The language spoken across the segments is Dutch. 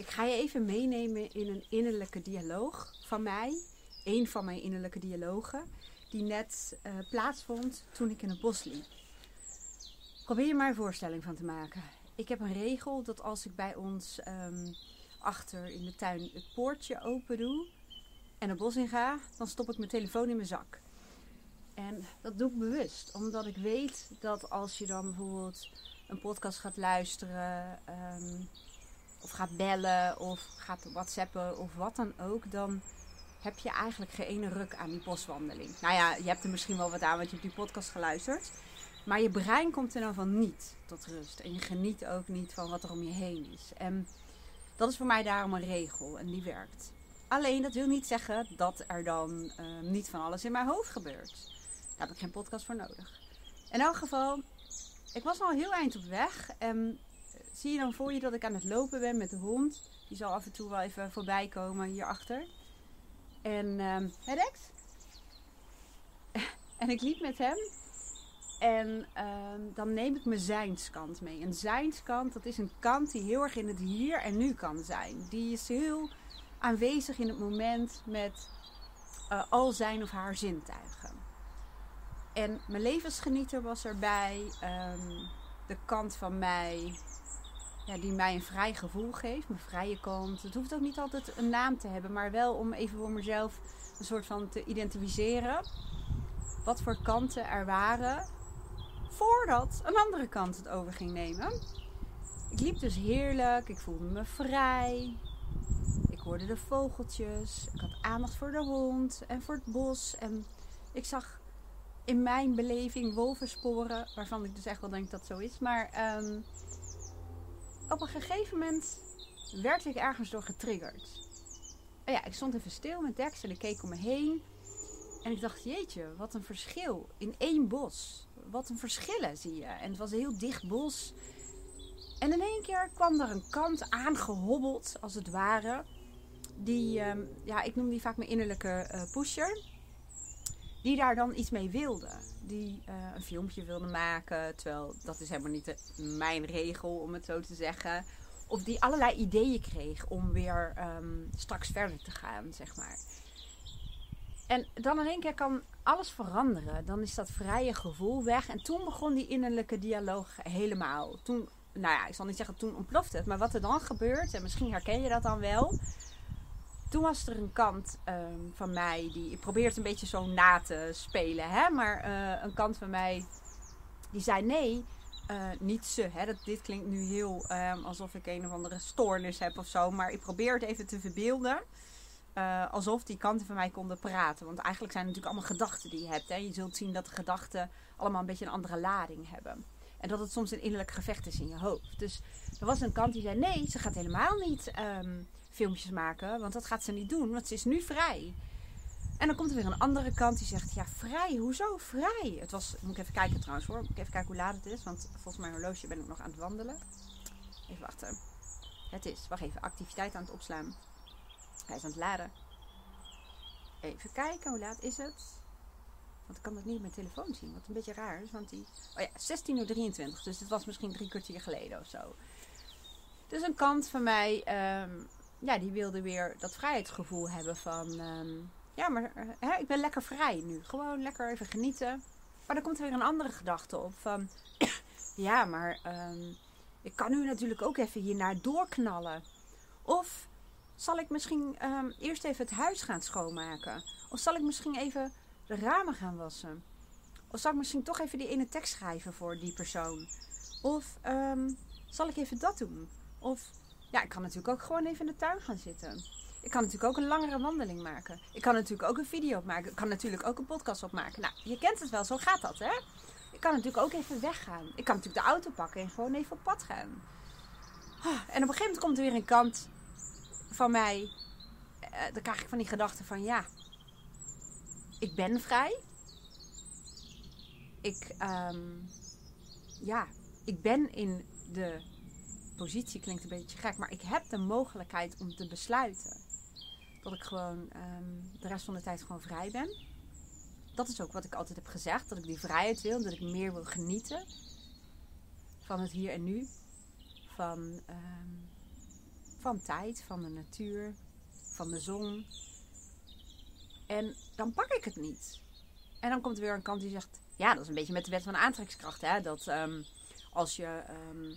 Ik ga je even meenemen in een innerlijke dialoog van mij. Een van mijn innerlijke dialogen. Die net uh, plaatsvond toen ik in het bos liep. Probeer je maar een voorstelling van te maken. Ik heb een regel dat als ik bij ons um, achter in de tuin het poortje open doe en het bos in ga, dan stop ik mijn telefoon in mijn zak. En dat doe ik bewust, omdat ik weet dat als je dan bijvoorbeeld een podcast gaat luisteren, um, of gaat bellen, of gaat whatsappen, of wat dan ook, dan heb je eigenlijk geen ene ruk aan die boswandeling. Nou ja, je hebt er misschien wel wat aan, want je hebt die podcast geluisterd. Maar je brein komt er dan van niet tot rust. En je geniet ook niet van wat er om je heen is. En dat is voor mij daarom een regel en die werkt. Alleen dat wil niet zeggen dat er dan uh, niet van alles in mijn hoofd gebeurt. Daar heb ik geen podcast voor nodig. In elk geval, ik was al heel eind op weg. En zie je dan voor je dat ik aan het lopen ben met de hond. Die zal af en toe wel even voorbij komen hierachter. En, um, hè en ik liep met hem. En um, dan neem ik mijn zijnskant mee. Een zijnskant, dat is een kant die heel erg in het hier en nu kan zijn. Die is heel aanwezig in het moment met uh, al zijn of haar zintuigen. En mijn levensgenieter was erbij. Um, de kant van mij die mij een vrij gevoel geeft. Mijn vrije kant. Het hoeft ook niet altijd een naam te hebben. Maar wel om even voor mezelf een soort van te identificeren. Wat voor kanten er waren. Voordat een andere kant het over ging nemen. Ik liep dus heerlijk. Ik voelde me vrij. Ik hoorde de vogeltjes. Ik had aandacht voor de hond en voor het bos. En ik zag in mijn beleving wolvensporen. Waarvan ik dus echt wel denk dat zo is. Maar um, op een gegeven moment werd ik ergens door getriggerd. En ja, ik stond even stil met Dex en ik keek om me heen. En ik dacht, jeetje, wat een verschil. In één bos. Wat een verschillen zie je. En het was een heel dicht bos. En in één keer kwam er een kant aangehobbeld, als het ware. Die, um, ja, ik noem die vaak mijn innerlijke uh, pusher. Die daar dan iets mee wilde. Die uh, een filmpje wilde maken. Terwijl dat is helemaal niet mijn regel, om het zo te zeggen. Of die allerlei ideeën kreeg om weer um, straks verder te gaan, zeg maar. En dan in één keer kan alles veranderen. Dan is dat vrije gevoel weg. En toen begon die innerlijke dialoog helemaal. Toen, nou ja, ik zal niet zeggen toen ontplofte het. Maar wat er dan gebeurt, en misschien herken je dat dan wel. Toen was er een kant um, van mij die. Ik probeer het een beetje zo na te spelen, hè. Maar uh, een kant van mij die zei nee. Uh, niet ze, hè. Dat, dit klinkt nu heel um, alsof ik een of andere stoornis heb of zo. Maar ik probeer het even te verbeelden. Uh, alsof die kanten van mij konden praten. Want eigenlijk zijn het natuurlijk allemaal gedachten die je hebt. Hè. Je zult zien dat de gedachten allemaal een beetje een andere lading hebben. En dat het soms een innerlijk gevecht is in je hoofd. Dus er was een kant die zei: nee, ze gaat helemaal niet um, filmpjes maken. Want dat gaat ze niet doen, want ze is nu vrij. En dan komt er weer een andere kant die zegt: ja, vrij, hoezo vrij? Het was, moet ik even kijken trouwens hoor. Moet ik even kijken hoe laat het is. Want volgens mijn horloge ben ik nog aan het wandelen. Even wachten. Het is, wacht even, activiteit aan het opslaan. Hij is aan het laden. Even kijken, hoe laat is het? Want ik kan dat niet op mijn telefoon zien, wat een beetje raar is. Want die. Oh ja, 16.23 uur. Dus het was misschien drie kwartier geleden of zo. Dus een kant van mij, um, ja, die wilde weer dat vrijheidsgevoel hebben van. Um, ja, maar hè, ik ben lekker vrij nu. Gewoon lekker even genieten. Maar dan komt er weer een andere gedachte op van. ja, maar um, ik kan nu natuurlijk ook even hiernaar doorknallen. Of zal ik misschien eerst even het huis gaan schoonmaken? Of zal ik misschien even de ramen gaan wassen? Of zal ik misschien toch even die ene tekst schrijven voor die persoon? Of um, zal ik even dat doen? Of ja, ik kan natuurlijk ook gewoon even in de tuin gaan zitten. Ik kan natuurlijk ook een langere wandeling maken. Ik kan natuurlijk ook een video opmaken. Ik kan natuurlijk ook een podcast opmaken. Nou, je kent het wel, zo gaat dat, hè? Ik kan natuurlijk ook even weggaan. Ik kan natuurlijk de auto pakken en gewoon even op pad gaan. En op een gegeven moment komt er weer een kant van mij, uh, dan krijg ik van die gedachte van ja, ik ben vrij. Ik, um, ja, ik ben in de positie, klinkt een beetje gek, maar ik heb de mogelijkheid om te besluiten dat ik gewoon um, de rest van de tijd gewoon vrij ben. Dat is ook wat ik altijd heb gezegd, dat ik die vrijheid wil, dat ik meer wil genieten van het hier en nu. Van um, van tijd, van de natuur, van de zon. En dan pak ik het niet. En dan komt er weer een kant die zegt: Ja, dat is een beetje met de wet van aantrekkingskracht. Hè? Dat ehm, als je. Ehm,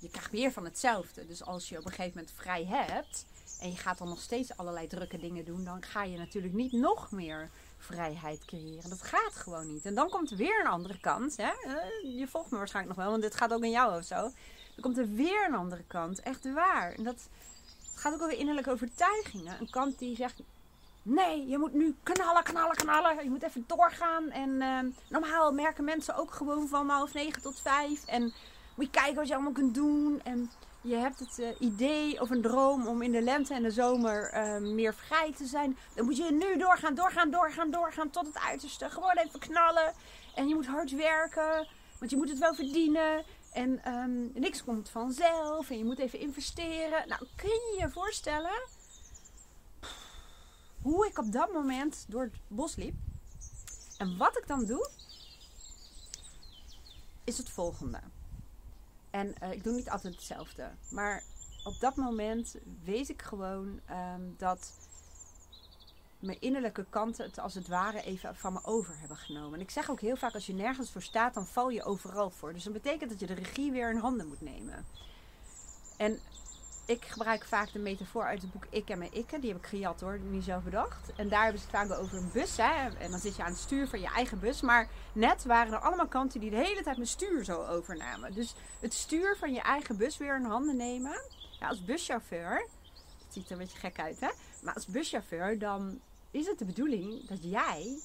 je krijgt meer van hetzelfde. Dus als je op een gegeven moment vrij hebt. En je gaat dan nog steeds allerlei drukke dingen doen. Dan ga je natuurlijk niet nog meer vrijheid creëren. Dat gaat gewoon niet. En dan komt er weer een andere kant. Hè? Eh, je volgt me waarschijnlijk nog wel, want dit gaat ook in jou of zo. Dan komt er weer een andere kant. Echt waar. En dat gaat ook over innerlijke overtuigingen. Een kant die zegt: Nee, je moet nu knallen, knallen, knallen. Je moet even doorgaan. En uh, normaal merken mensen ook gewoon van half negen tot vijf. En moet je kijken wat je allemaal kunt doen. En je hebt het uh, idee of een droom om in de lente en de zomer uh, meer vrij te zijn. Dan moet je nu doorgaan, doorgaan, doorgaan, doorgaan tot het uiterste. Gewoon even knallen. En je moet hard werken, want je moet het wel verdienen. En um, niks komt vanzelf. En je moet even investeren. Nou, kun je je voorstellen hoe ik op dat moment door het bos liep? En wat ik dan doe, is het volgende. En uh, ik doe niet altijd hetzelfde. Maar op dat moment weet ik gewoon um, dat mijn innerlijke kanten het als het ware even van me over hebben genomen. En ik zeg ook heel vaak, als je nergens voor staat, dan val je overal voor. Dus dat betekent dat je de regie weer in handen moet nemen. En ik gebruik vaak de metafoor uit het boek Ik en mijn Ikke. Die heb ik gejat hoor, niet zelf bedacht. En daar hebben ze het vaak over een bus. Hè? En dan zit je aan het stuur van je eigen bus. Maar net waren er allemaal kanten die de hele tijd mijn stuur zo overnamen. Dus het stuur van je eigen bus weer in handen nemen. Ja, als buschauffeur, het ziet er een beetje gek uit hè. Maar als buschauffeur dan is het de bedoeling dat jij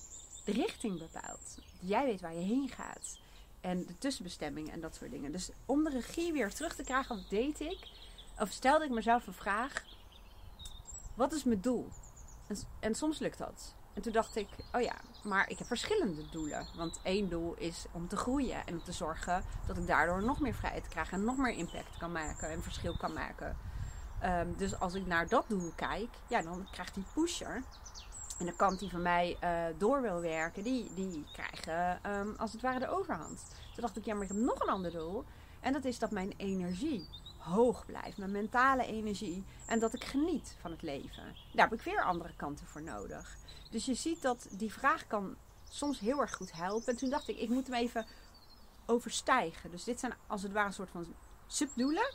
de richting bepaalt. Jij weet waar je heen gaat. En de tussenbestemmingen en dat soort dingen. Dus om de regie weer terug te krijgen, wat deed ik? Of stelde ik mezelf een vraag: wat is mijn doel? En, en soms lukt dat. En toen dacht ik: oh ja, maar ik heb verschillende doelen. Want één doel is om te groeien en om te zorgen dat ik daardoor nog meer vrijheid krijg en nog meer impact kan maken en verschil kan maken. Um, dus als ik naar dat doel kijk, ja, dan krijgt die pusher en de kant die van mij uh, door wil werken, die, die krijgen um, als het ware de overhand. Toen dacht ik, ja, maar ik heb nog een ander doel. En dat is dat mijn energie hoog blijft, mijn mentale energie. En dat ik geniet van het leven. Daar heb ik weer andere kanten voor nodig. Dus je ziet dat die vraag kan soms heel erg goed helpen. En toen dacht ik, ik moet hem even overstijgen. Dus dit zijn als het ware een soort van subdoelen.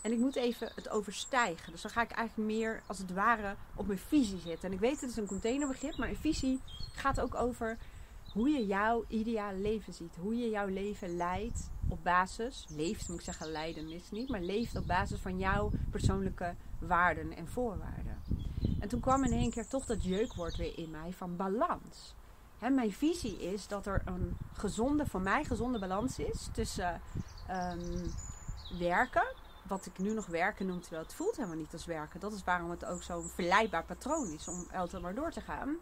En ik moet even het overstijgen. Dus dan ga ik eigenlijk meer als het ware op mijn visie zitten. En ik weet het is een containerbegrip, maar een visie gaat ook over hoe je jouw ideale leven ziet. Hoe je jouw leven leidt op basis, leeft moet ik zeggen, leiden is niet, maar leeft op basis van jouw persoonlijke waarden en voorwaarden. En toen kwam in één keer toch dat jeukwoord weer in mij van balans. Mijn visie is dat er een gezonde, voor mij gezonde balans is tussen um, werken, wat ik nu nog werken noem, terwijl het voelt helemaal niet als werken. Dat is waarom het ook zo'n verleidbaar patroon is om altijd maar door te gaan.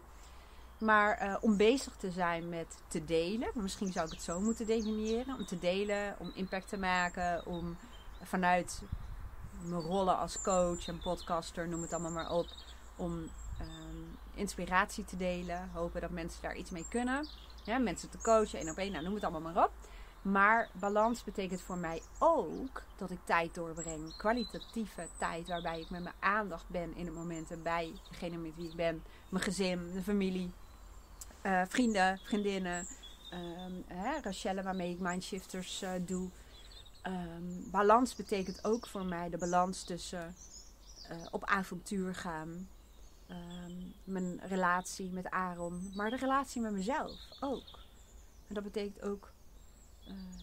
Maar uh, om bezig te zijn met te delen, misschien zou ik het zo moeten definiëren. Om te delen, om impact te maken, om vanuit mijn rollen als coach en podcaster, noem het allemaal maar op, om um, inspiratie te delen. Hopen dat mensen daar iets mee kunnen. Mensen te coachen, één op één, nou noem het allemaal maar op. Maar balans betekent voor mij ook dat ik tijd doorbreng. Kwalitatieve tijd waarbij ik met mijn aandacht ben in het moment en bij degene met wie ik ben. Mijn gezin, de familie, uh, vrienden, vriendinnen. Um, hè, Rachelle waarmee ik mindshifters uh, doe. Um, balans betekent ook voor mij de balans tussen uh, op avontuur gaan. Um, mijn relatie met Aaron. Maar de relatie met mezelf ook. En dat betekent ook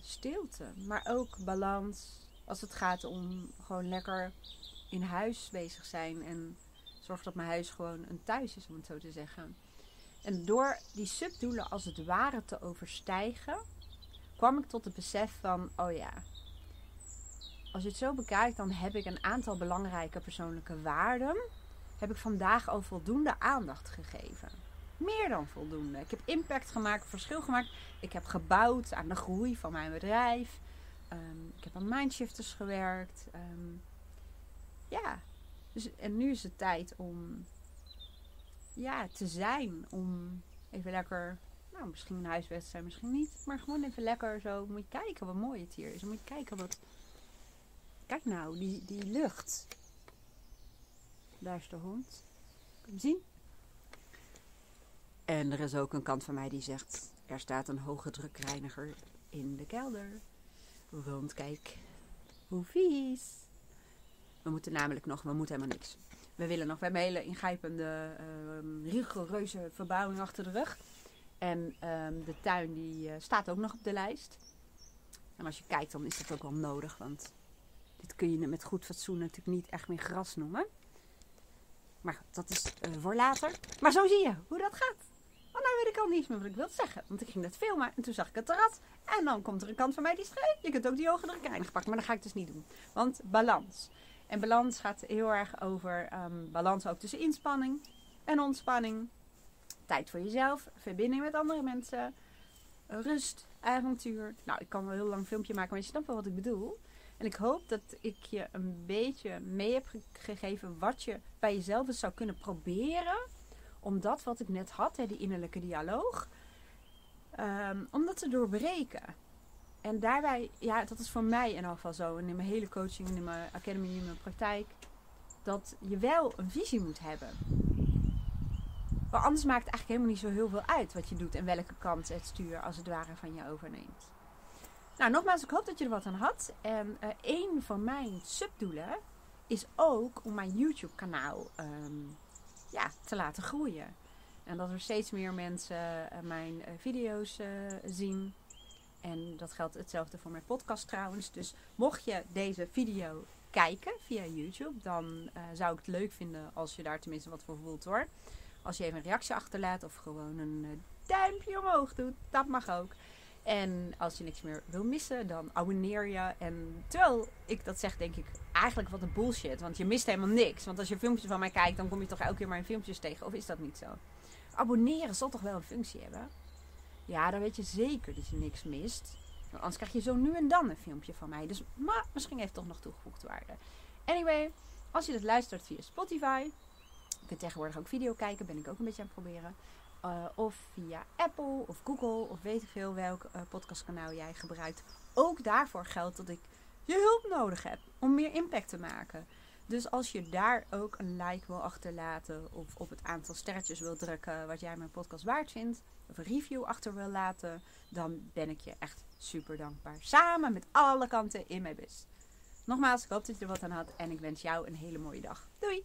stilte. Maar ook balans als het gaat om gewoon lekker in huis bezig zijn. En zorg dat mijn huis gewoon een thuis is, om het zo te zeggen. En door die subdoelen als het ware te overstijgen, kwam ik tot het besef van: oh ja, als je het zo bekijkt, dan heb ik een aantal belangrijke persoonlijke waarden. Heb ik vandaag al voldoende aandacht gegeven. Meer dan voldoende. Ik heb impact gemaakt, verschil gemaakt. Ik heb gebouwd aan de groei van mijn bedrijf. Um, ik heb aan mindshifters gewerkt. Um, ja, dus, en nu is het tijd om ja, te zijn. Om even lekker, nou misschien een huiswedstrijd, misschien niet. Maar gewoon even lekker zo. Moet je kijken wat mooi het hier is. Moet je kijken wat. Kijk nou, die, die lucht. daar is de hond. Kun je zien? En er is ook een kant van mij die zegt: er staat een hoge drukreiniger in de kelder. Want kijk, hoe vies. We moeten namelijk nog, we moeten helemaal niks. We willen nog, hebben een hele ingrijpende, uh, rigoureuze verbouwing achter de rug. En ehm, de tuin die uh, staat ook nog op de lijst. En als je kijkt, dan is dat ook wel nodig. Want dit kun je met goed fatsoen natuurlijk niet echt meer gras noemen. Maar dat is uh, voor later. Maar zo zie je hoe dat gaat. Want nou weet ik al niet meer wat ik wil zeggen. Want ik ging net filmen en toen zag ik het terras. En dan komt er een kant van mij die schreef. Je kunt ook die hoge druk gepakt. Maar dat ga ik dus niet doen. Want balans. En balans gaat heel erg over um, balans ook tussen inspanning en ontspanning. Tijd voor jezelf, verbinding met andere mensen, rust, avontuur. Nou, ik kan wel een heel lang filmpje maken, maar je snapt wel wat ik bedoel. En ik hoop dat ik je een beetje mee heb gegeven wat je bij jezelf eens zou kunnen proberen. Om dat wat ik net had, hè, die innerlijke dialoog, um, om dat te doorbreken. En daarbij, ja, dat is voor mij in geval zo. In mijn hele coaching, in mijn academy, in mijn praktijk. Dat je wel een visie moet hebben. Want anders maakt het eigenlijk helemaal niet zo heel veel uit wat je doet en welke kant het stuur als het ware van je overneemt. Nou, nogmaals, ik hoop dat je er wat aan had. En uh, een van mijn subdoelen is ook om mijn YouTube-kanaal um, ja, te laten groeien. En dat er steeds meer mensen uh, mijn uh, video's zien. En dat geldt hetzelfde voor mijn podcast trouwens. Dus mocht je deze video kijken via YouTube, dan zou ik het leuk vinden als je daar tenminste wat voor voelt hoor. Als je even een reactie achterlaat of gewoon een uh, duimpje omhoog doet, dat mag ook. En als je niks meer wil missen, dan abonneer je. En terwijl ik dat zeg, denk ik eigenlijk wat een bullshit. Want je mist helemaal niks. Want als je filmpjes van mij kijkt, dan kom je toch elke keer maar in filmpjes tegen. Of is dat niet zo? Abonneren zal toch wel een functie hebben? Ja, dan weet je zeker dat je niks mist. Want anders krijg je zo nu en dan een filmpje van mij. Dus maar, misschien heeft het toch nog toegevoegde waarde. Anyway, als je dit luistert via Spotify, je kunt tegenwoordig ook video kijken, ben ik ook een beetje aan het proberen. Uh, of via Apple of Google of weet ik veel welk uh, podcastkanaal jij gebruikt. Ook daarvoor geldt dat ik je hulp nodig heb om meer impact te maken. Dus als je daar ook een like wil achterlaten of op het aantal sterretjes wil drukken wat jij mijn podcast waard vindt, of een review achter wil laten, dan ben ik je echt super dankbaar. Samen met alle kanten in mijn bus. Nogmaals, ik hoop dat je er wat aan had en ik wens jou een hele mooie dag. Doei!